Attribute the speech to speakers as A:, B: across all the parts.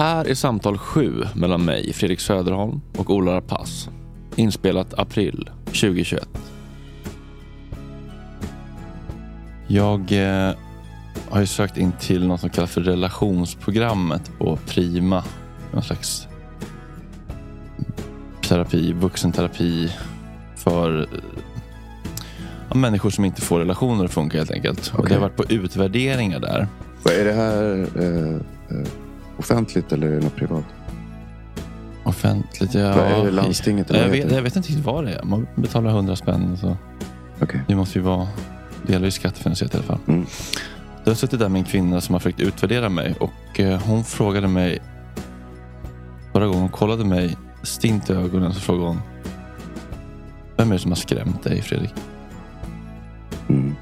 A: Här är samtal sju mellan mig, Fredrik Söderholm och Ola Rapace. Inspelat april 2021. Jag eh, har ju sökt in till något som kallas för relationsprogrammet på Prima. Någon slags terapi, vuxenterapi för ja, människor som inte får relationer att funka helt enkelt. Och det har varit på utvärderingar där.
B: Vad Är det här eh, eh, offentligt eller är det något privat?
A: Offentligt, ja.
B: Vad är det, landstinget, eller
A: jag, vet,
B: det?
A: jag vet inte riktigt vad det är. Man betalar 100 spänn. Så
B: Okej.
A: det måste ju vara delvis skattefinansierat i alla fall.
B: Mm.
A: Jag har suttit där med en kvinna som har försökt utvärdera mig och eh, hon frågade mig förra gången hon kollade mig stint i ögonen så frågade hon Vem är det som har skrämt dig Fredrik?
B: Mm.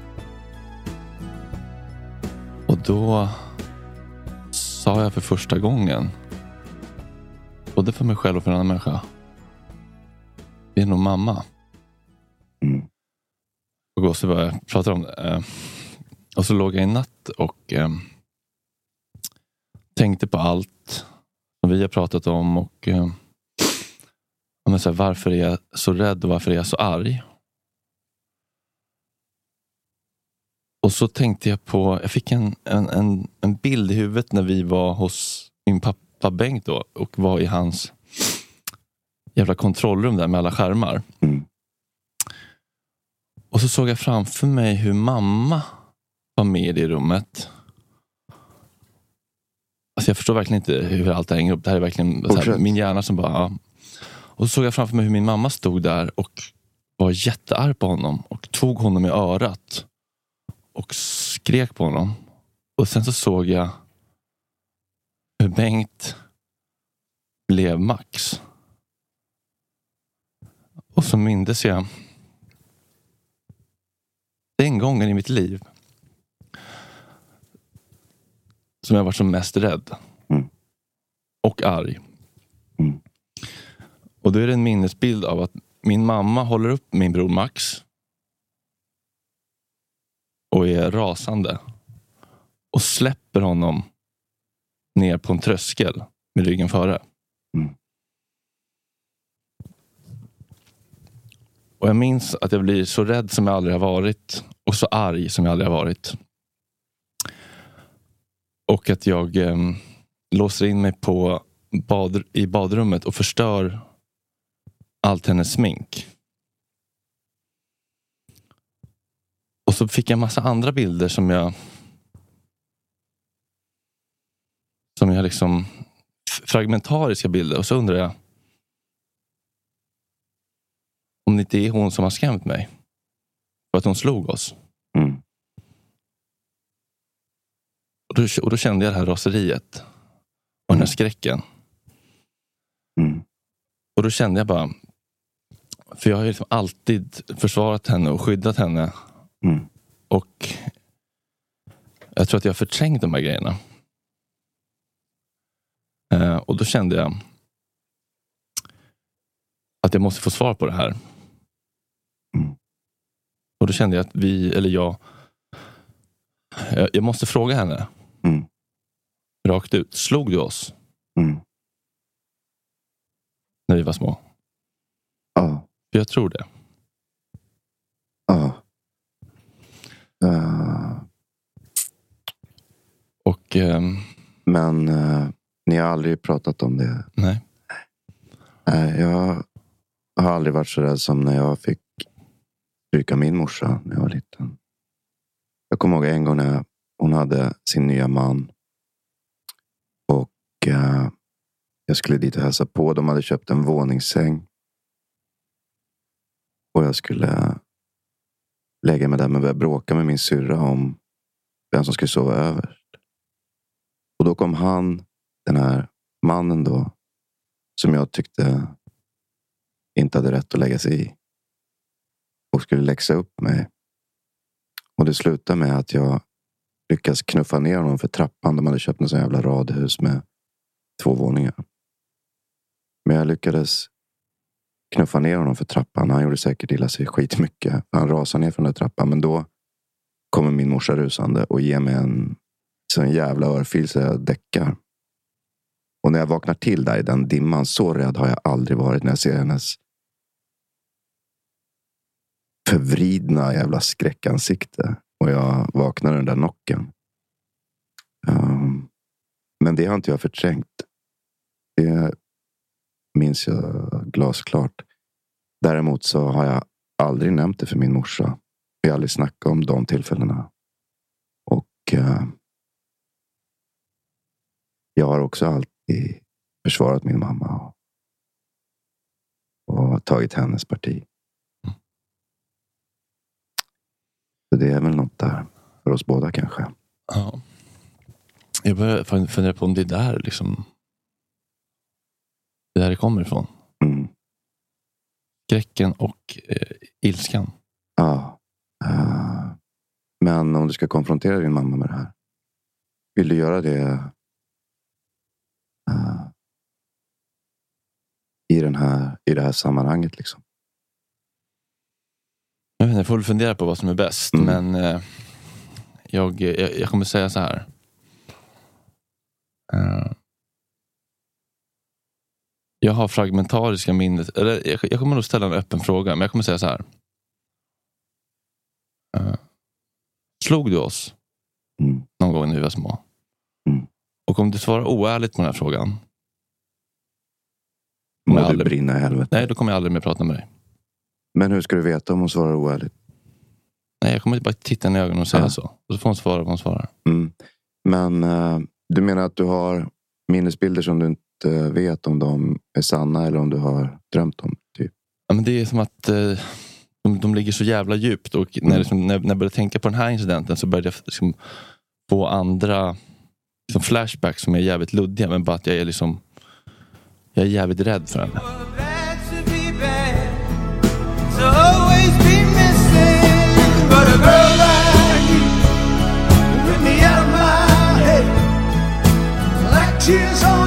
A: Och då sa jag för första gången både för mig själv och för en annan människa Det är nog mamma.
B: Mm.
A: Och så började jag prata om det. Eh, Och så låg jag i natt och eh, tänkte på allt som vi har pratat om och eh, men så här, varför är jag så rädd och varför är jag så arg? Och så tänkte jag på, jag fick en, en, en, en bild i huvudet när vi var hos min pappa Bengt då och var i hans jävla kontrollrum där med alla skärmar.
B: Mm.
A: Och så såg jag framför mig hur mamma var med i det rummet. Alltså jag förstår verkligen inte hur allt det hänger upp. Det här är verkligen här, min hjärna som bara... Ja. Och så såg jag framför mig hur min mamma stod där och var jättearg på honom och tog honom i örat och skrek på honom. Och sen så såg jag hur Bengt blev Max. Och så mindes jag den gången i mitt liv som jag var som mest rädd.
B: Mm.
A: Och arg.
B: Mm.
A: Och då är det en minnesbild av att min mamma håller upp min bror Max. Och är rasande. Och släpper honom ner på en tröskel med ryggen före.
B: Mm.
A: Och jag minns att jag blir så rädd som jag aldrig har varit och så arg som jag aldrig har varit. Och att jag eh, låser in mig på bad, i badrummet och förstör allt hennes smink. Så fick jag massa andra bilder som jag som jag liksom fragmentariska bilder och så undrar jag om det inte är hon som har skrämt mig. För att hon slog oss.
B: Mm.
A: Och då, och då kände jag det här raseriet. Och den här skräcken.
B: Mm.
A: Och då kände jag bara, för jag har ju liksom alltid försvarat henne och skyddat henne.
B: Mm.
A: Och jag tror att jag har förträngt de här grejerna. Eh, och då kände jag att jag måste få svar på det här.
B: Mm.
A: Och då kände jag att vi, eller jag, Jag, jag måste fråga henne.
B: Mm.
A: Rakt ut. Slog du oss
B: Mm.
A: när vi var små?
B: Ja.
A: För jag tror det.
B: Ja. Eh,
A: Och ehm,
B: men eh, ni har aldrig pratat om det?
A: nej.
B: Nej, jag har aldrig varit så rädd som när jag fick stryka min morsa när jag var liten. Jag kommer ihåg en gång när hon hade sin nya man. Och eh, jag skulle dit och hälsa på. De hade köpt en våningssäng. Och jag skulle lägga mig där men börja bråka med min syrra om vem som skulle sova överst. Och då kom han, den här mannen då, som jag tyckte inte hade rätt att lägga sig i. Och skulle läxa upp mig. Och det slutade med att jag lyckades knuffa ner honom för trappan. De hade köpt en sån jävla radhus med två våningar. Men jag lyckades knuffa ner honom för trappan. Han gjorde säkert illa sig skitmycket. Han rasade ner från den trappan. Men då kommer min morsa rusande och ger mig en sån jävla örfil så jag däckar. Och när jag vaknar till där i den dimman, så rädd har jag aldrig varit när jag ser hennes förvridna jävla skräckansikte. Och jag vaknar i den där nocken. Um, ehm, men det har inte jag förträngt. Det minns jag glasklart. Däremot så har jag aldrig nämnt det för min morsa. Vi har aldrig snackat om de tillfällena. Och eh, jag har också alltid försvarat min mamma. Och, och tagit hennes parti. Så det är väl något där för oss båda kanske.
A: Ja. Jag börjar fundera på om det är där liksom det där det kommer ifrån.
B: Mm.
A: Skräcken och eh, ilskan.
B: Ja. Eh, men om du ska konfrontera din mamma med det här. Vill du göra det eh, i, den här, i det här sammanhanget? Liksom?
A: Jag, vet inte, jag får väl fundera på vad som är bäst.
B: Mm.
A: Men eh, jag, jag, jag kommer säga så här. Eh, jag har fragmentariska minnet. Eller jag, jag kommer nog ställa en öppen fråga, men jag kommer säga så här. Eh, slog du oss
B: Mm.
A: någon gång när vi var små?
B: Mm.
A: Och om du svarar oärligt på den här frågan.
B: Må du
A: aldrig,
B: brinna i helvete.
A: nej, då kommer jag aldrig mer prata med dig.
B: Men hur ska du veta om hon svarar oärligt?
A: Nej, jag kommer bara titta henne i ögonen och säga
B: Ja.
A: så. Och så får hon svara vad hon svarar.
B: Mm. Men eh, du menar att du har minnesbilder som du inte vet om de är sanna eller om du har drömt om? Typ.
A: Ja, men det är som att eh, de, de ligger så jävla djupt. Och när,
B: Mm.
A: liksom, när, när jag började tänka på den här incidenten så började jag liksom få andra liksom flashbacks som är jävligt luddiga. Men bara att jag är liksom jag är jävligt rädd för henne.
C: Tears on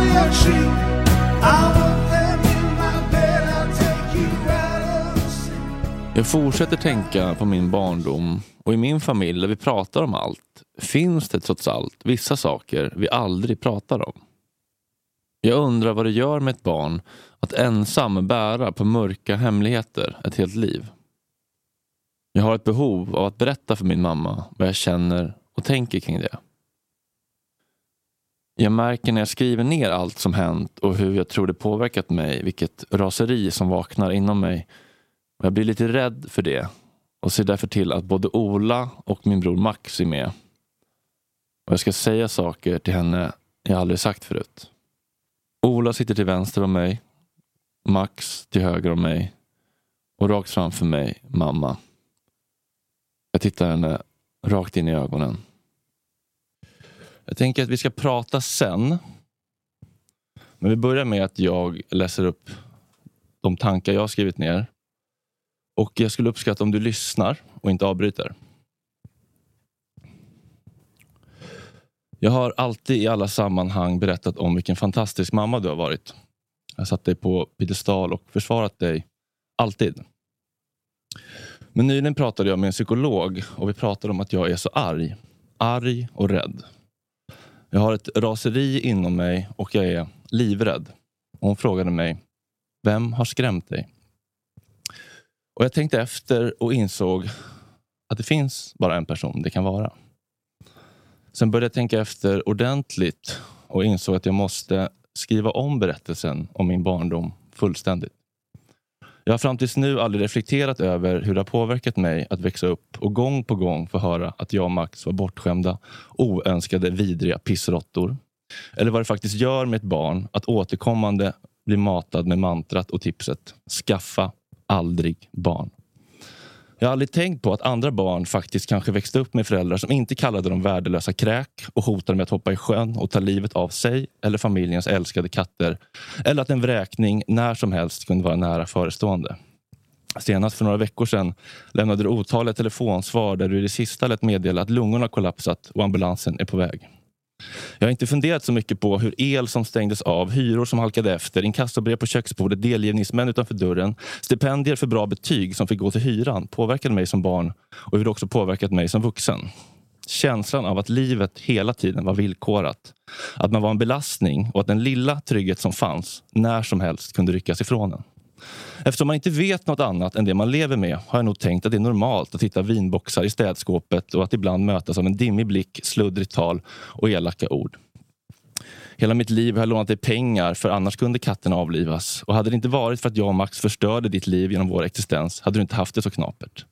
A: jag fortsätter tänka på min barndom och i min familj där vi pratar om allt finns det trots allt vissa saker vi aldrig pratar om. Jag undrar vad det gör med ett barn att ensam bära på mörka hemligheter ett helt liv. Jag har ett behov av att berätta för min mamma vad jag känner och tänker kring det. Jag märker när jag skriver ner allt som hänt och hur jag tror det påverkat mig vilket raseri som vaknar inom mig jag blir lite rädd för det och ser därför till att både Ola och min bror Max är med. Och jag ska säga saker till henne jag aldrig sagt förut. Ola sitter till vänster om mig, Max till höger om mig och rakt framför mig mamma. Jag tittar henne rakt in i ögonen. Jag tänker att vi ska prata sen. Men vi börjar med att jag läser upp de tankar jag har skrivit ner. Och jag skulle uppskatta om du lyssnar och inte avbryter. Jag har alltid i alla sammanhang berättat om vilken fantastisk mamma du har varit. Jag har satt dig på piedestal och försvarat dig. Alltid. Men nyligen pratade jag med en psykolog och vi pratade om att jag är så arg. arg och rädd. Jag har ett raseri inom mig och jag är livrädd. Och hon frågade mig, vem har skrämt dig? Och Jag tänkte efter och insåg att det finns bara en person det kan vara. Sen började jag tänka efter ordentligt och insåg att jag måste skriva om berättelsen om min barndom fullständigt. Jag har fram tills nu aldrig reflekterat över hur det har påverkat mig att växa upp och gång på gång få höra att jag och Max var bortskämda, oönskade, vidriga pissråttor. Eller vad det faktiskt gör med ett barn att återkommande bli matad med mantrat och tipset skaffa aldrig barn. Jag har aldrig tänkt på att andra barn faktiskt kanske växte upp med föräldrar som inte kallade dem värdelösa kräk och hotade med att hoppa i sjön och ta livet av sig eller familjens älskade katter. Eller att en vräkning när som helst kunde vara nära förestående. Senast för några veckor sedan lämnade du otaliga telefonsvar där du i det sista lät meddela att lungorna kollapsat och ambulansen är på väg. Jag har inte funderat så mycket på hur el som stängdes av, hyror som halkade efter, inkassobrev på köksbordet, delgivningsmän utanför dörren, stipendier för bra betyg som fick gå till hyran påverkade mig som barn och hur det också påverkat mig som vuxen. Känslan av att livet hela tiden var villkorat. Att man var en belastning och att den lilla trygghet som fanns när som helst kunde ryckas ifrån en. Eftersom man inte vet något annat än det man lever med har jag nog tänkt att det är normalt att hitta vinboxar i städskåpet och att ibland mötas av en dimmig blick, sluddrigt tal och elaka ord. Hela mitt liv har jag lånat dig pengar för annars kunde katten avlivas. Och hade det inte varit för att jag och Max förstörde ditt liv genom vår existens hade du inte haft det så knapert.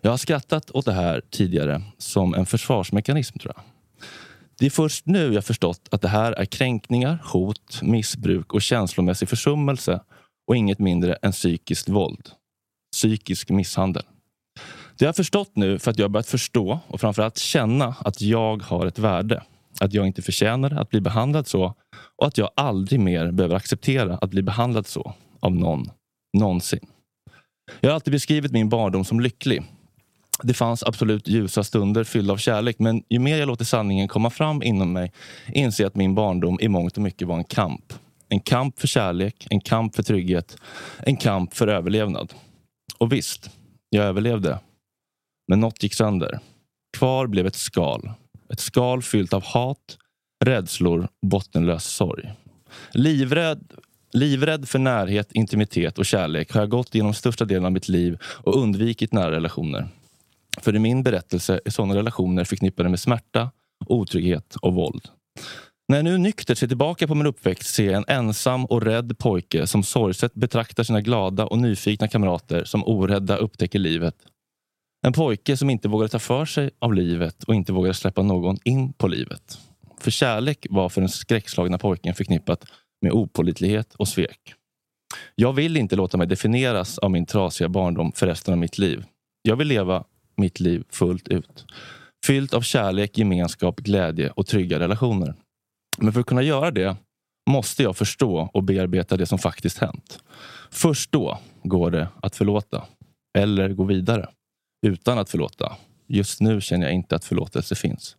A: Jag har skrattat åt det här tidigare som en försvarsmekanism tror jag. Det är först nu jag förstått att det här är kränkningar, hot, missbruk och känslomässig försummelse och inget mindre än psykiskt våld. Psykisk misshandel. Det har jag förstått nu för att jag har börjat förstå och framförallt känna att jag har ett värde. Att jag inte förtjänar att bli behandlad så och att jag aldrig mer behöver acceptera att bli behandlad så av någon. Någonsin. Jag har alltid beskrivit min barndom som lycklig. Det fanns absolut ljusa stunder fyllda av kärlek men ju mer jag låter sanningen komma fram inom mig inser jag att min barndom i mångt och mycket var en kamp. En kamp för kärlek, en kamp för trygghet, en kamp för överlevnad. Och visst, jag överlevde. Men något gick sönder. Kvar blev ett skal. Ett skal fyllt av hat, rädslor och bottenlös sorg. Livrädd, livrädd för närhet, intimitet och kärlek har jag gått genom största delen av mitt liv och undvikit nära relationer. För i min berättelse är sådana relationer förknippade med smärta, otrygghet och våld. När jag nu nyktert ser tillbaka på min uppväxt ser jag en ensam och rädd pojke som sorgset betraktar sina glada och nyfikna kamrater som orädda upptäcker livet. En pojke som inte vågade ta för sig av livet och inte vågade släppa någon in på livet. För kärlek var för den skräckslagna pojken förknippat med opolitlighet och svek. Jag vill inte låta mig definieras av min trasiga barndom för resten av mitt liv. Jag vill leva mitt liv fullt ut. Fyllt av kärlek, gemenskap, glädje och trygga relationer. Men för att kunna göra det måste jag förstå och bearbeta det som faktiskt hänt. Först då går det att förlåta. Eller gå vidare. Utan att förlåta. Just nu känner jag inte att förlåtelse finns.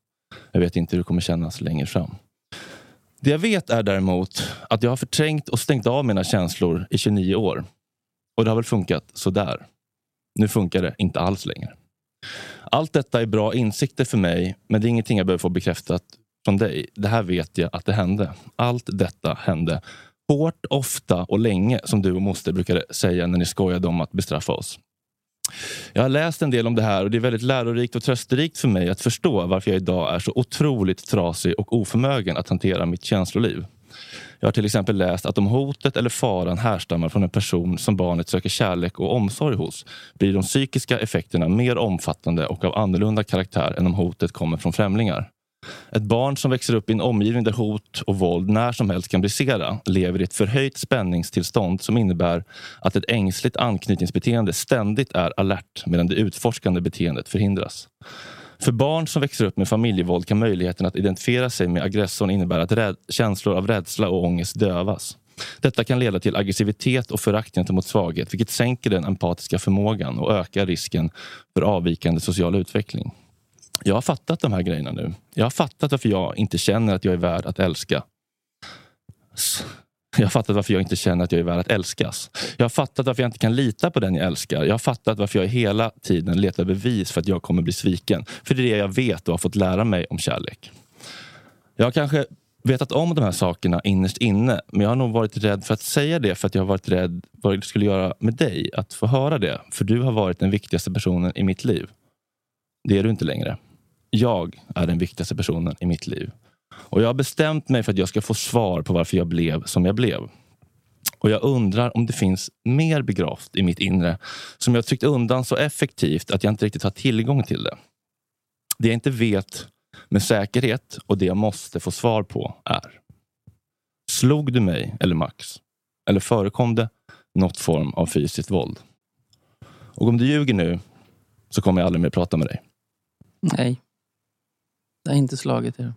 A: Jag vet inte hur det kommer kännas längre fram. Det jag vet är däremot att jag har förträngt och stängt av mina känslor i 29 år. Och det har väl funkat sådär. Nu funkar det inte alls längre. Allt detta är bra insikter för mig, men det är ingenting jag behöver få bekräftat från dig. Det här vet jag att det hände. Allt detta hände. Hårt, ofta och länge, som du och moster brukade säga när ni skojade om att bestraffa oss. Jag har läst en del om det här och det är väldigt lärorikt och trösterikt för mig att förstå varför jag idag är så otroligt trasig och oförmögen att hantera mitt känsloliv. Jag har till exempel läst att om hotet eller faran härstammar från en person som barnet söker kärlek och omsorg hos blir de psykiska effekterna mer omfattande och av annorlunda karaktär än om hotet kommer från främlingar. Ett barn som växer upp i en omgivning där hot och våld när som helst kan brisera lever i ett förhöjt spänningstillstånd som innebär att ett ängsligt anknytningsbeteende ständigt är alert medan det utforskande beteendet förhindras. För barn som växer upp med familjevåld kan möjligheten att identifiera sig med aggressorn innebära att räd- känslor av rädsla och ångest dövas. Detta kan leda till aggressivitet och förakt gentemot svaghet vilket sänker den empatiska förmågan och ökar risken för avvikande social utveckling. Jag har fattat de här grejerna nu. Jag har fattat varför jag inte känner att jag är värd att älska. Jag har fattat varför jag inte känner att jag är värd att älskas. Jag har fattat varför jag inte kan lita på den jag älskar. Jag har fattat varför jag hela tiden letar bevis för att jag kommer bli sviken. För det är det jag vet och har fått lära mig om kärlek. Jag har kanske vetat om de här sakerna innerst inne, men jag har nog varit rädd för att säga det för att jag har varit rädd vad det skulle göra med dig att få höra det. För du har varit den viktigaste personen i mitt liv. Det är du inte längre. Jag är den viktigaste personen i mitt liv. Och jag har bestämt mig för att jag ska få svar på varför jag blev som jag blev. Och jag undrar om det finns mer begravt i mitt inre som jag tryckt undan så effektivt att jag inte riktigt har tillgång till det. Det jag inte vet med säkerhet och det jag måste få svar på är. Slog du mig eller Max? Eller förekom det något form av fysiskt våld? Och om du ljuger nu så kommer jag aldrig mer prata med dig.
D: Nej. Det har inte slagit er.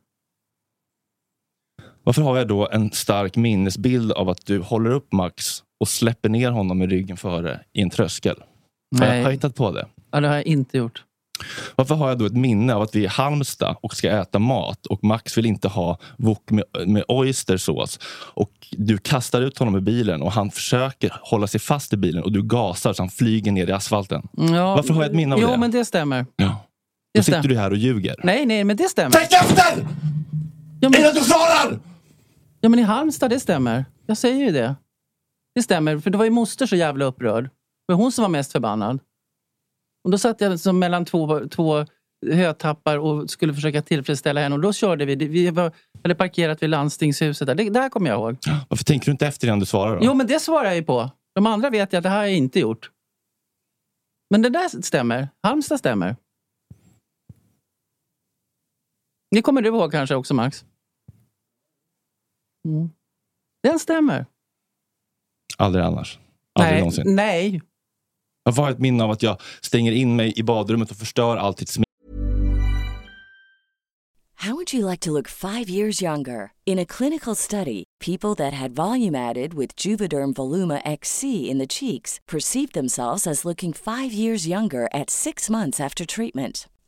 A: Varför har jag då en stark minnesbild av att du håller upp Max och släpper ner honom med ryggen före i en tröskel? Jag, har jag
D: Nej.
A: hittat på det?
D: Ja, det har jag inte gjort.
A: Varför har jag då ett minne av att vi är i Halmstad och ska äta mat och Max vill inte ha wok med, med oystersås och du kastar ut honom ur bilen och han försöker hålla sig fast i bilen och du gasar så han flyger ner i asfalten.
D: Ja,
A: Varför har jag ett minne av
D: jo,
A: det?
D: men det stämmer.
A: Ja. Då sitter du här och ljuger.
D: Nej, nej, men det stämmer.
A: Tänk efter!
D: Ja, men,
A: Innan du svarar!
D: ja, men i Halmstad, det stämmer. Jag säger ju det. Det stämmer, för det var ju moster så jävla upprörd. Var hon som var mest förbannad. Och då satt jag som mellan två, två hötappar och skulle försöka tillfredsställa henne. Och då körde vi. Vi var, hade parkerat vid landstingshuset. Där. Det där kommer jag ihåg.
A: Varför tänker du inte efter innan du svarar? Då?
D: Jo, men det svarar jag ju på. De andra vet jag att det här har jag inte gjort. Men det där stämmer. Halmstad stämmer. Det kommer du ihåg kanske också, Max? Mm. Den stämmer.
A: Aldrig annars. Aldrig
D: nej,
A: någonsin.
D: nej.
A: Jag har ett minne av att jag stänger in mig i badrummet och förstör allt ditt smink.
E: How would you like to look five years younger? In a clinical study, people that had volume added with Juvederm Voluma XC in the cheeks perceived themselves as looking five years younger at six months after treatment.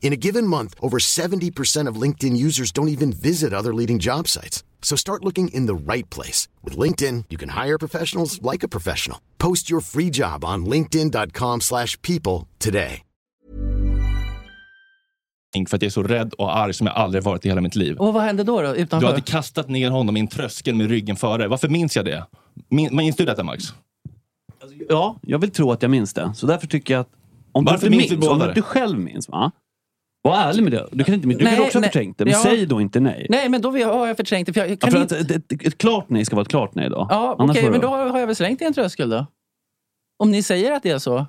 F: In a given month, over 70% of LinkedIn users don't even visit other leading job sites. So start looking in the right place. With LinkedIn, you can hire professionals like a professional. Post your free job on linkedin.com/people slash people today.
A: för att jag är så rädd och arg som jag aldrig varit i hela mitt liv.
D: Och vad hände då? då
A: Du
D: utanför?
A: hade kastat ner honom i en tröskel med ryggen före. Varför minns jag det? Min, minns du detta Max?
G: Ja, jag vill tro att jag minns det. Så därför tycker jag att om
A: Varför
G: du
A: minns vi
G: minns, om du själv minns, va? Var ärlig med det. Du kan, inte, du
D: Nej,
G: kan också ha
D: nej,
G: förträngt det, men
D: ja.
G: säg då inte nej.
D: Nej, men då har jag förträngt det. För jag
G: Ja,
D: kan
G: för
D: inte...
G: att ett, ett, ett klart nej ska vara ett klart nej då.
D: Ja, okej,
G: får
D: men då har jag väl slängt i en tröskel då. Om ni säger att det är så.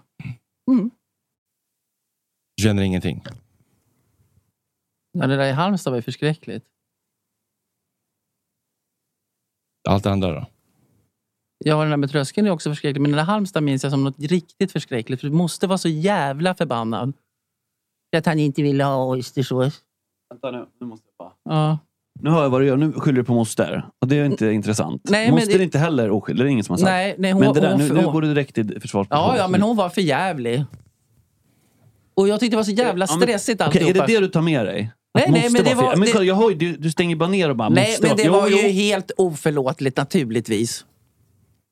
A: Du känner ingenting?
D: Ja, det där i Halmstad var ju förskräckligt.
A: Allt det andra då?
D: Ja, den där med tröskeln är också förskräckligt. Men den där Halmstad minns jag som något riktigt förskräckligt. För du måste vara så jävla förbannad. Att han inte ville ha oystersås.
G: Vänta nu, nu måste jag bara...
D: Ja.
G: Nu hör jag vad du gör. Nu skyller du på moster. Och det är inte intressant.
D: Nej, men
G: moster
D: det-
G: är inte heller oskyldig. Det är ingen som har sagt.
D: Nej, nej, hon,
G: men det där,
D: hon,
G: nu, nu
D: hon,
G: går du direkt till försvarsposition.
D: Ja, ja, men hon var för jävlig. Och jag tyckte det var så jävla
G: Ja, men-
D: stressigt
G: Okej, är
D: alltihopa.
G: det det du tar med dig?
D: Nej, nej, men det var-
G: fel? Men
D: det-
G: kolla, jag har ju, du, du stänger bara ner och bara
D: Nej, men det
G: Jo,
D: var ju
G: jo.
D: helt oförlåtligt naturligtvis.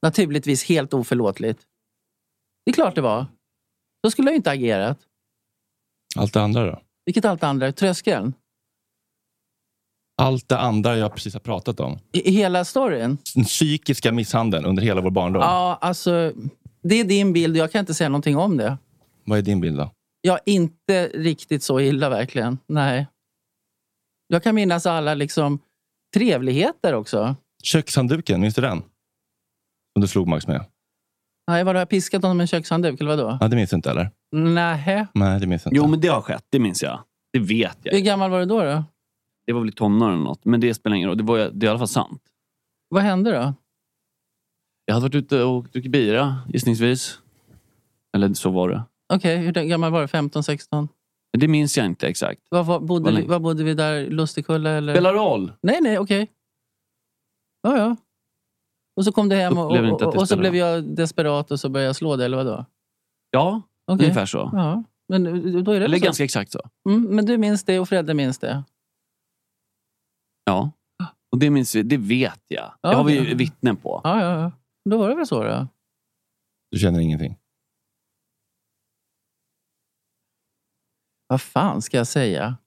D: Naturligtvis helt oförlåtligt. Det är klart det var. Då skulle jag ju inte agerat.
A: Allt det andra då?
D: Vilket allt andra? Tröskeln?
A: Allt det andra jag precis har pratat om.
D: I, i hela storyn?
A: Den psykiska misshandeln under hela vår barndom.
D: Ja, alltså. Det är din bild. Jag kan inte säga någonting om det.
A: Vad är din bild då?
D: Ja, inte riktigt så illa verkligen. Nej. Jag kan minnas alla liksom trevligheter också.
A: Kökshandduken, minns du den? Som du slog Max med?
D: Nej, var har jag piskat honom med en kökshandduk eller vadå?
A: Ja, det minns du inte eller?
D: Nähä.
A: Nej, det minns jag inte.
G: Jo, men det har skett. Det minns jag. Det vet jag.
D: Hur gammal var du då? då?
G: Det var väl i tonåren eller något. Men det spelar ingen roll. Det, var, det är i alla fall sant.
D: Vad hände då?
G: Jag hade varit ute och druckit bira, gissningsvis. Eller så var det.
D: Okej, hur gammal var du? 15, 16?
G: Men Det minns jag inte exakt.
D: Var, var, bodde,
G: Vad
D: vi, var bodde vi där? Lustigkulla eller?
G: Spelar roll.
D: Nej, nej, okej. Ja, ja. Och så kom du hem och, och, och, och så blev jag desperat och så började jag slå dig, eller vadå?
G: Ja,
D: Okej.
G: ungefär så.
D: Ja, men då är det
G: Eller
D: så.
G: ganska exakt så.
D: Mm, men du minns det och Fredde minns det?
G: Ja. Och det minns vi. Det vet jag.
D: Ja,
G: det har vi vittnen på.
D: Ja, ja, ja. Då var det väl så då.
A: Du känner ingenting?
D: Vad fan ska jag säga?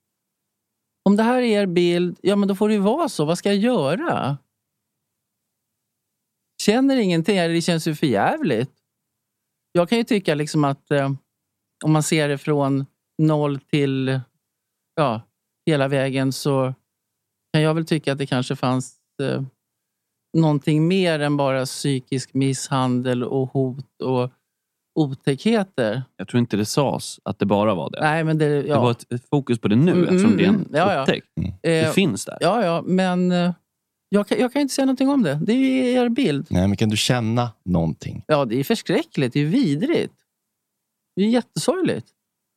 D: Om det här är er bild, ja men då får det ju vara så. Vad ska jag göra? Känner ingenting, eller det känns ju för jävligt. Jag kan ju tycka liksom att eh, om man ser det från noll till ja, hela vägen så kan jag väl tycka att det kanske fanns eh, någonting mer än bara psykisk misshandel och hot och otäckheter.
G: Jag tror inte det sades att det bara var det.
D: Nej, men det, ja.
G: Det var ett, ett fokus på det nu
D: Mm,
G: eftersom det är en
D: mm, ja, ja.
G: upptäckt.
D: Eh,
G: Det finns där.
D: Ja, ja, men eh, jag kan, jag kan inte säga någonting om det. Det är ju er bild.
A: Nej, men kan du känna någonting?
D: Ja, det är förskräckligt. Det är vidrigt. Det är jättesorgligt.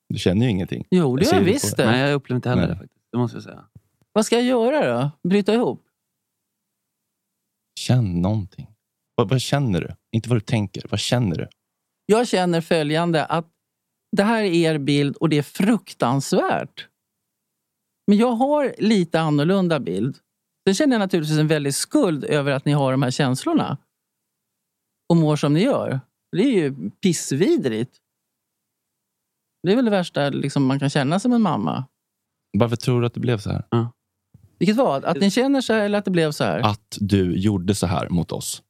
A: Du känner ju ingenting.
D: Jo, det
A: Jag
D: gör jag
A: det
D: visst det.
G: Nej, jag upplever inte heller
A: Nej.
G: det faktiskt. Det måste jag säga.
D: Vad ska jag göra då? Bryta ihop?
A: Känn någonting. Vad, vad känner du? Inte vad du tänker. Vad känner du?
D: Jag känner följande, att det här är er bild och det är fruktansvärt. Men jag har lite annorlunda bild. Sen känner jag naturligtvis en väldig skuld över att ni har de här känslorna. Och mår som ni gör. Det är ju pissvidrigt. Det är väl det värsta liksom, man kan känna som en mamma.
A: Varför tror du att det blev så här?
D: Vilket vad? Att ni känner så här eller att det blev så här?
A: Att du gjorde så här mot oss?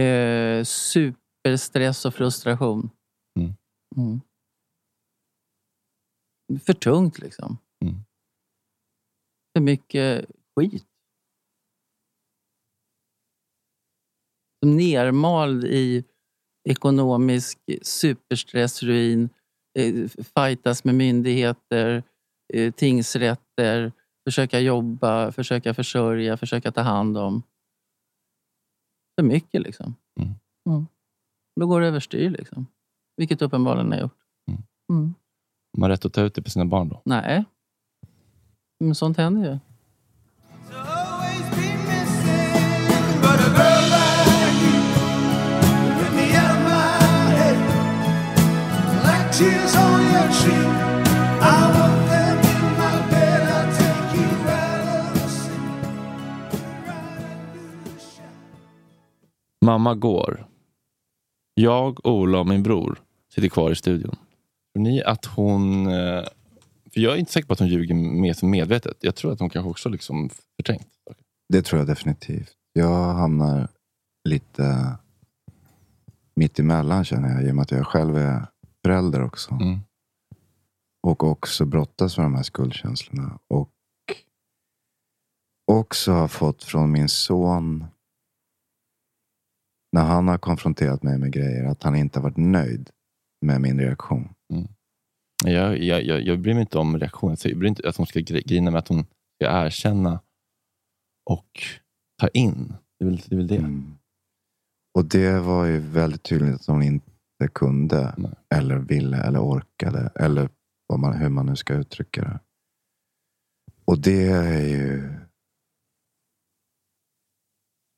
D: Eh, superstress och frustration.
A: Mm.
D: Mm. För tungt liksom. För mycket skit. Som nermald i ekonomisk superstress, ruin, eh, fightas med myndigheter, eh, tingsrätter, försöka jobba, försöka försörja, försöka ta hand om. För mycket liksom.
A: Mm.
D: Mm. Då går det överstyr liksom. Vilket uppenbarligen har gjort.
A: Mm.
D: Mm.
A: Man har rätt att ta ut det på sina barn då?
D: Nej. Men sånt händer ju.
A: Mamma går. Jag, Ola och min bror sitter kvar i studion. Tror ni att hon... För jag är inte säker på att hon ljuger med medvetet. Jag tror att hon kanske också liksom förträngt.
B: Det tror jag definitivt. Jag hamnar lite mitt emellan känner jag. I och med att jag själv är förälder också.
A: Mm.
B: Och också brottas med de här skuldkänslorna. Och också har fått från min son. När han har konfronterat mig med grejer. Att han inte har varit nöjd med min reaktion.
A: Jag, jag, jag, jag bryr mig inte om reaktionen. Jag bryr mig inte att hon ska gri- grina med att hon ska erkänna och ta in. Det är väl det. Är väl det.
B: Mm. Och det var ju väldigt tydligt att hon inte kunde.
A: Nej.
B: Eller ville eller orkade. Eller vad man, hur man nu ska uttrycka det. Och det är ju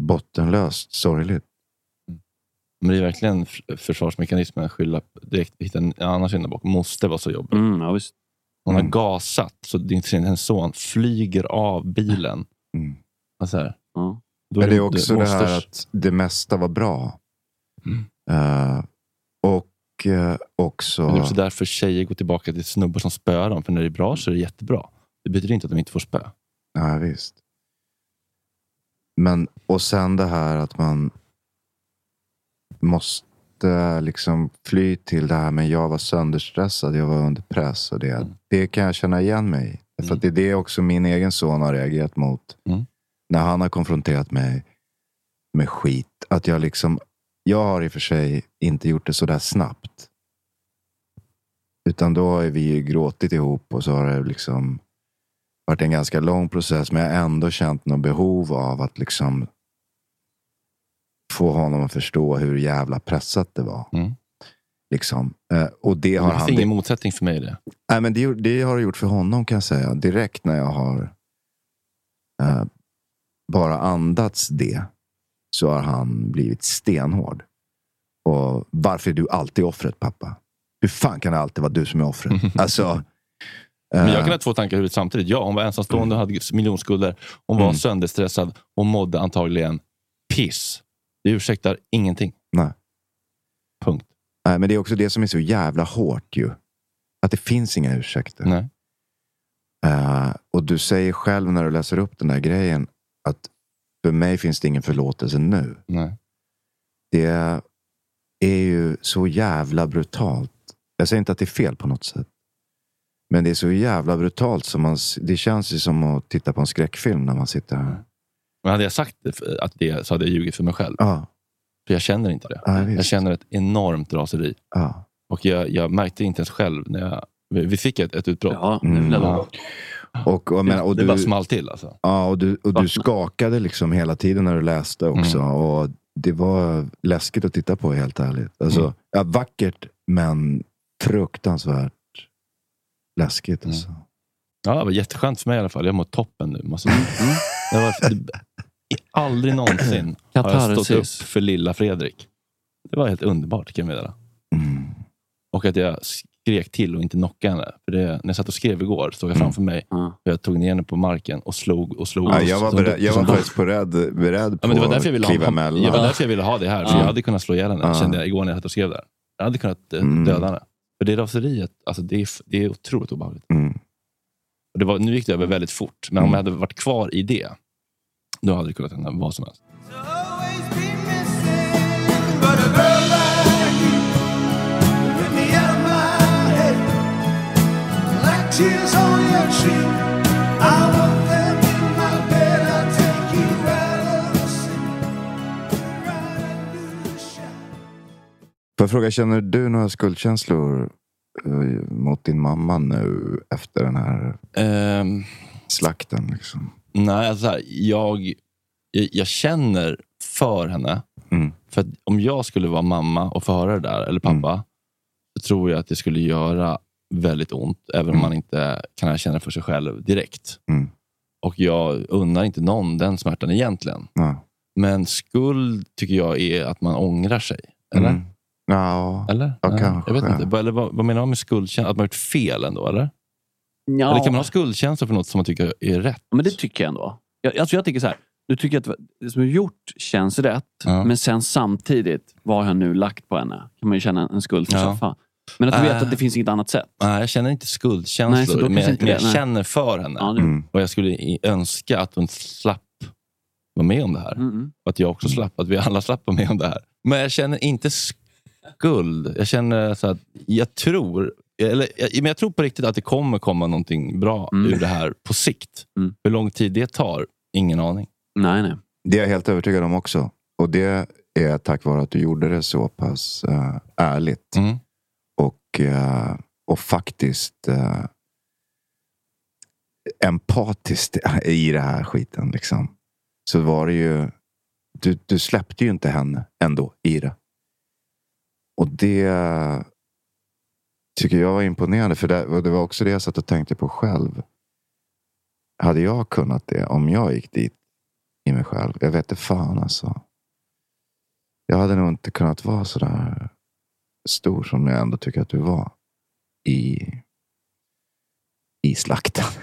B: bottenlöst sorgligt.
A: Men det är verkligen försvarsmekanismen att skylla på- direkt hitta en annan syndabock. Måste vara så jobbigt.
G: Mm, ja, visst.
A: Hon har
B: Mm.
A: gasat så din, hennes son flyger av bilen.
B: Mm.
A: Alltså här,
G: Ja.
A: då
B: Men det är
A: du-
B: också det
A: måste-
B: här att det mesta var bra.
A: Mm.
B: Eh, och eh, också...
A: Men det är också därför tjejer går tillbaka till snubbar som spöar dem. För när det är bra så är det jättebra. Det betyder inte att de inte får spö.
B: Ja, visst. Men, och sen det här att man måste liksom fly till det här med jag var sönderstressad, jag var under press. Och det, det kan jag känna igen mig i. För att det är det också min egen son har reagerat mot.
A: Mm.
B: När han har konfronterat mig med skit. Att jag liksom, jag har i och för sig inte gjort det så där snabbt. Utan då har vi ju gråtit ihop och så har det liksom varit en ganska lång process. Men jag har ändå känt något behov av att liksom få honom att förstå hur jävla pressat det var.
A: Mm.
B: Liksom. Eh, och det
A: Det
B: har
A: finns
B: han...
A: ingen motsättning för mig i det.
B: Nej, men det, det har det gjort för honom kan jag säga. Direkt när jag har eh, bara andats det så har han blivit stenhård. Och varför är du alltid offret pappa? Hur fan kan det alltid vara du som är offret? alltså,
A: Men jag
B: eh,
A: kan ha två tankar i huvudet samtidigt. Ja, hon var ensamstående och hade miljonskulder. Hon var
B: Mm.
A: sönderstressad. Hon mådde antagligen piss. Det ursäktar ingenting.
B: Nej.
A: Punkt.
B: nej, men det är också det som är så jävla hårt ju. Att det finns inga ursäkter.
A: Nej.
B: Eh, och du säger själv när du läser upp den där grejen att för mig finns det ingen förlåtelse nu.
A: Nej.
B: Det är ju så jävla brutalt. Jag säger inte att det är fel på något sätt. Men det är så jävla brutalt. Som man, det känns ju som att titta på en skräckfilm när man sitter här.
A: Men hade jag sagt det- att det så hade jag ljugit för mig själv.
B: Ja,
A: För jag känner inte det.
B: ja
A: Jag känner ett enormt raseri.
B: Ja.
A: Och jag, jag märkte inte ens själv när jag... Vi vi fick ett, ett utbrott.
G: Ja, det jag
A: Ja.
B: Och, och, men, och
A: det
B: du,
A: bara small till alltså.
B: ja, och, du, och du skakade liksom hela tiden när du läste också.
A: Mm.
B: Och det var läskigt att titta på helt ärligt. Alltså,
A: Mm.
B: ja, vackert men fruktansvärt läskigt.
A: Mm.
B: Alltså.
A: Ja, det var jätteskönt för mig i alla fall. Jag mår toppen nu. Måste jag säga. Det var, det, aldrig någonsin har jag stått upp
G: Katarsis.
A: för lilla Fredrik. Det var helt underbart kan jag meddela.
B: Mm.
A: Och att jag skrek till och inte knockade henne. För det, när jag satt och skrev igår stod jag framför mig.
G: Ja.
A: Och jag tog ner henne på marken och slog och slog.
B: Ja, jag var,
A: Som-
B: beredd, jag var
A: som-
B: faktiskt beredd, beredd på
A: Ja, men det var därför jag ville
B: att kliva
A: ha,
B: emellan.
A: det var därför jag ville ha det här. För
G: Ja.
A: jag hade kunnat slå ihjäl henne,
B: Ja.
A: kände jag igår när jag satt och skrev där. Jag hade kunnat eh,
B: Mm.
A: döda henne. För det raseriet, alltså det, är, f- det är otroligt obehagligt.
B: Mm.
A: Och det var, nu gick det över väldigt fort, men om
B: Mm.
A: jag hade varit kvar i det, då hade det kunnat hända vad som helst.
B: Får jag fråga, känner du några skuldkänslor eh, mot din mamma nu efter den här
A: Ehm,
B: slakten? Liksom?
A: Nej, alltså så här, jag, jag, jag känner för henne.
B: Mm.
A: För att om jag skulle vara mamma och få höra det där, eller pappa, så tror jag att det skulle göra väldigt ont, även om
B: Mm.
A: man inte kan erkänna för sig själv direkt.
B: Mm.
A: Och jag unnar inte någon den smärtan egentligen.
B: Ja.
A: Men skuld tycker jag är att man ångrar sig. Eller?
B: Mm. Ja.
A: Eller?
B: Ja,
A: Nej,
B: kanske.
A: Jag vet inte. Eller vad, vad menar man med skuldkänsla? Att man har gjort fel ändå, eller?
G: Ja.
A: Eller kan man ha skuldkänsla för något som man tycker är rätt?
G: Men det tycker jag ändå. Jag, alltså jag tycker så här. Du tycker att det som är gjort känns rätt,
A: Ja.
G: men sen samtidigt, vad har jag nu lagt på henne? kan man ju känna en skuld för
A: Ja.
G: Fan. Men att du vet
A: Äh.
G: att det finns inget annat sätt.
A: Nej, jag känner inte
G: Nej, så
A: skuldkänslor,
G: då
A: men, jag, men jag
G: nej.
A: känner för henne.
G: Ja, nu.
B: Mm.
A: Och jag skulle önska att hon slapp vara med om det här.
G: Mm.
A: Och att jag också slapp, att vi alla slapp vara med om det här. Men jag känner inte skuld. Jag känner så att jag tror, eller, jag, men jag tror på riktigt att det kommer komma någonting bra
G: Mm.
A: ur det här på sikt.
G: Mm.
A: Hur lång tid det tar, ingen aning.
G: Nej, nej.
B: Det är jag helt övertygad om också. Och det är tack vare att du gjorde det så pass eh, ärligt.
A: Mm.
B: Och, eh, och faktiskt eh, empatiskt i det här skiten. Liksom. Så var det ju... Du, du släppte ju inte henne ändå i det. Och det tycker jag var imponerande. För det, och det var också det jag satt och tänkte på själv. Hade jag kunnat det om jag gick dit i mig själv? Jag vet inte fan alltså. Jag hade nog inte kunnat vara sådär stor som jag ändå tycker att du var i, i slakten.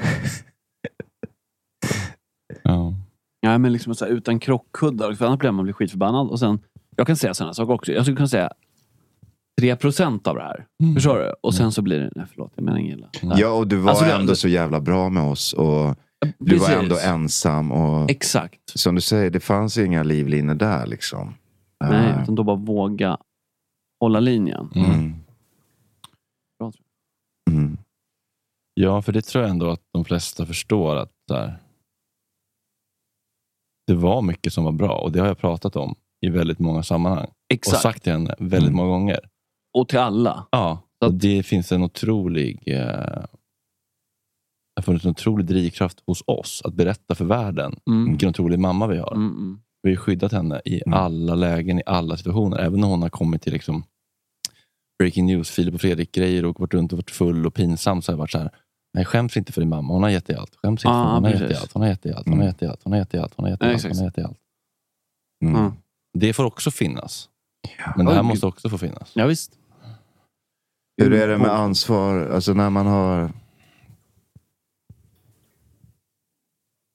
A: Ja.
G: Ja, men liksom så här, utan krockkuddar, för annars blir man blir skitförbannad. Och sen, jag kan säga sådana saker också. Jag skulle kunna säga 3 procent av det här.
A: Mm.
G: Förstår du? Och sen så blir det, nej förlåt, jag menar inget illa.
B: Ja, och du var
G: Alltså,
B: ändå så jävla bra med oss. Och du var
G: Precis.
B: ändå ensam. Och
G: Exakt.
B: som du säger, det fanns inga livlinor där. liksom.
G: Nej,
B: Eh,
G: utan då bara våga hålla linjen.
B: Mm.
G: Bra, tror
B: Mm.
A: Ja, för det tror jag ändå att de flesta förstår att här, det var mycket som var bra och det har jag pratat om i väldigt många sammanhang.
G: Exakt.
A: Och sagt till henne väldigt
B: Mm.
A: många gånger.
G: Och till alla.
A: Ja,
G: Så
A: och det finns en otrolig eh, det har funnits en otrolig drivkraft hos oss att berätta för världen
G: Mm.
A: vilken otrolig mamma vi har.
G: Mm, mm.
A: Vi har skyddat henne i
B: Mm.
A: alla lägen, i alla situationer. Även när hon har kommit till liksom breaking news, Filip och Fredrik-grejer och varit runt och varit full och pinsam. Så har jag varit så här, nej skäms inte för din mamma. Hon har gett dig allt. Skäms inte
G: Ah,
A: för. Hon har gett allt. Hon har gett dig allt. Hon har
B: Mm.
A: gett dig allt. Hon har gett dig allt. Hon har gett dig allt. Hon har gett dig allt.
B: Mm.
G: Mm.
A: Det får också finnas.
B: Ja.
A: Men det här måste också få finnas.
G: Ja, visst.
B: Hur är det med ansvar? Alltså när man har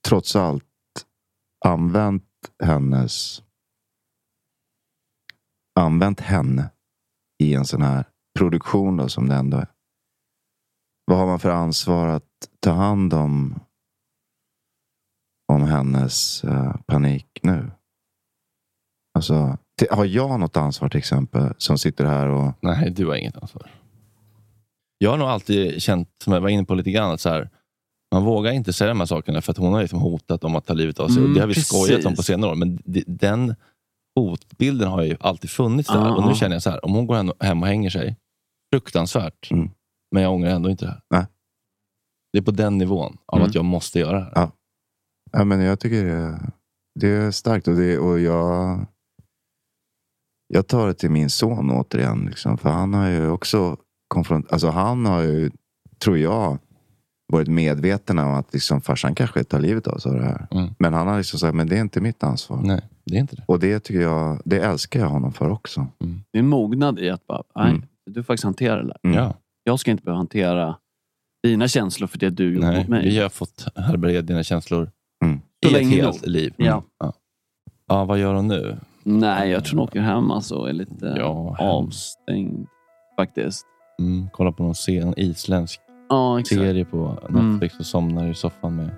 B: trots allt använt hennes använt henne i en sån här produktion då, som det ändå är. Vad har man för ansvar att ta hand om om hennes eh, panik nu? Alltså, har jag något ansvar till exempel som sitter här och
A: Nej, du har inget ansvar. Jag har nog alltid känt, som jag var inne på lite grann, att så här, man vågar inte säga de här sakerna för att hon har liksom hotat om att ta livet av sig.
G: Mm,
A: det har vi
G: precis.
A: skojat om på senare år. Men den hotbilden har ju alltid funnits där.
G: Ja,
A: och nu
G: ja.
A: känner jag så här, om hon går hem- hem och hänger sig, fruktansvärt.
B: Mm.
A: Men jag ångrar ändå inte det här.
B: Nej.
A: Det är på den nivån av
G: Mm.
A: att jag måste göra det här.
B: Ja. Ja, men jag tycker det, det är starkt och, det, och jag, jag tar det till min son återigen. Liksom, för han har ju också konfront, alltså han har ju, tror jag, varit medveten om att liksom, farsan kanske tar livet av sig av det här.
A: Mm.
B: Men han har liksom sagt, men det är inte mitt ansvar.
A: Nej, det är inte det.
B: Och det tycker jag, det älskar jag honom för också.
G: Det är en mognad i att bara, nej,
B: Mm.
G: du får faktiskt hantera det där.
B: Mm.
A: Ja.
G: Jag ska inte behöva hantera dina känslor för det du gjorde
A: Nej,
G: mot mig.
A: vi har fått härbärgera dina känslor
B: Mm.
A: i
G: Så
A: ett
G: länge
A: helt
G: nog.
A: liv.
G: Ja.
A: Ja. ja, vad gör hon nu?
G: Nej, jag tror hon åker hem alltså är lite
A: Ja,
G: avstängd. Faktiskt.
A: Mm, kolla på någon, någon isländsk
G: Ja,
A: serie på Netflix och somnar i soffan med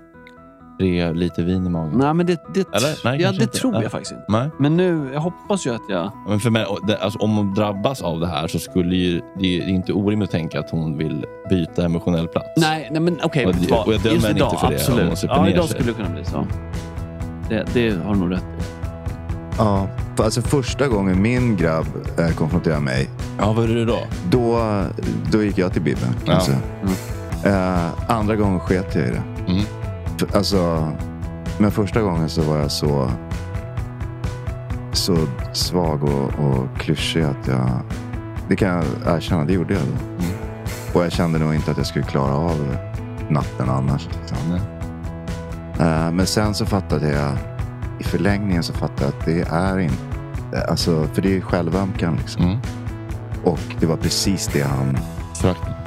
A: tre liter vin i magen.
G: Nej, men det, det,
A: Eller? Nej,
G: ja, det
A: inte.
G: tror jag faktiskt inte.
A: Nej.
G: Men nu, jag hoppas ju att jag...
A: Men för mig, och alltså, om hon drabbas av det här så skulle ju, det är inte orimligt att tänka att hon vill byta emotionell plats.
G: Nej, nej men okej.
A: Och det-
G: vad?
A: och jag dömer henne inte för det,
G: absolut. Ja, idag skulle det kunna bli så. Det, det har du nog rätt i.
B: Ja, för alltså första gången min grabb eh, konfronterade mig,
A: Ja, vad är det då?
B: då, då gick jag till Bibeln.
A: Ja.
B: jag säga. Eh, andra gången sket jag i det.
A: Mm.
B: För, alltså, men första gången så var jag så, så svag och, och klyschig att jag... Det kan jag erkänna, det gjorde jag då.
A: Mm.
B: Och jag kände nog inte att jag skulle klara av natten annars. Liksom. Eh, men sen så fattade jag, i förlängningen så fattade jag att det är inte... Alltså, för det är ju självömkan liksom.
A: Mm.
B: Och det var precis det han...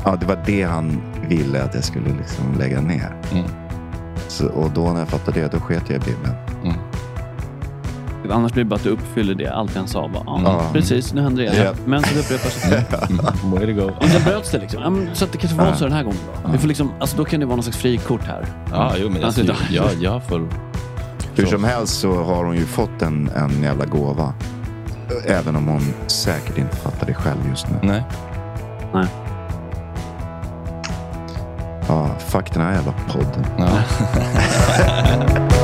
B: Ja, det var det han ville att jag skulle liksom lägga ner.
A: Mm.
B: Så, och då när jag fattade det, då sket jag i Bibeln.
A: Mm.
G: Annars blir det bara att du uppfyller det allt han sa. Bara, ja. Precis, nu händer det.
B: Ja.
G: Men så upprepar sig.
A: Mm. Way to go.
G: Och sen bröts det liksom. Ja, men, så att det kanske var
B: Ja.
G: så den här gången då. Vi får liksom, alltså, då kan det vara någon slags frikort här.
A: Ja, jo, men
G: Alltså,
A: jag, jag har full...
B: Hur
A: Så.
B: som helst så har hon ju fått en, en jävla gåva. Även om hon säkert inte fattar det själv just nu.
A: Nej.
B: Ja, fuck den här jävla podden.
A: Ja.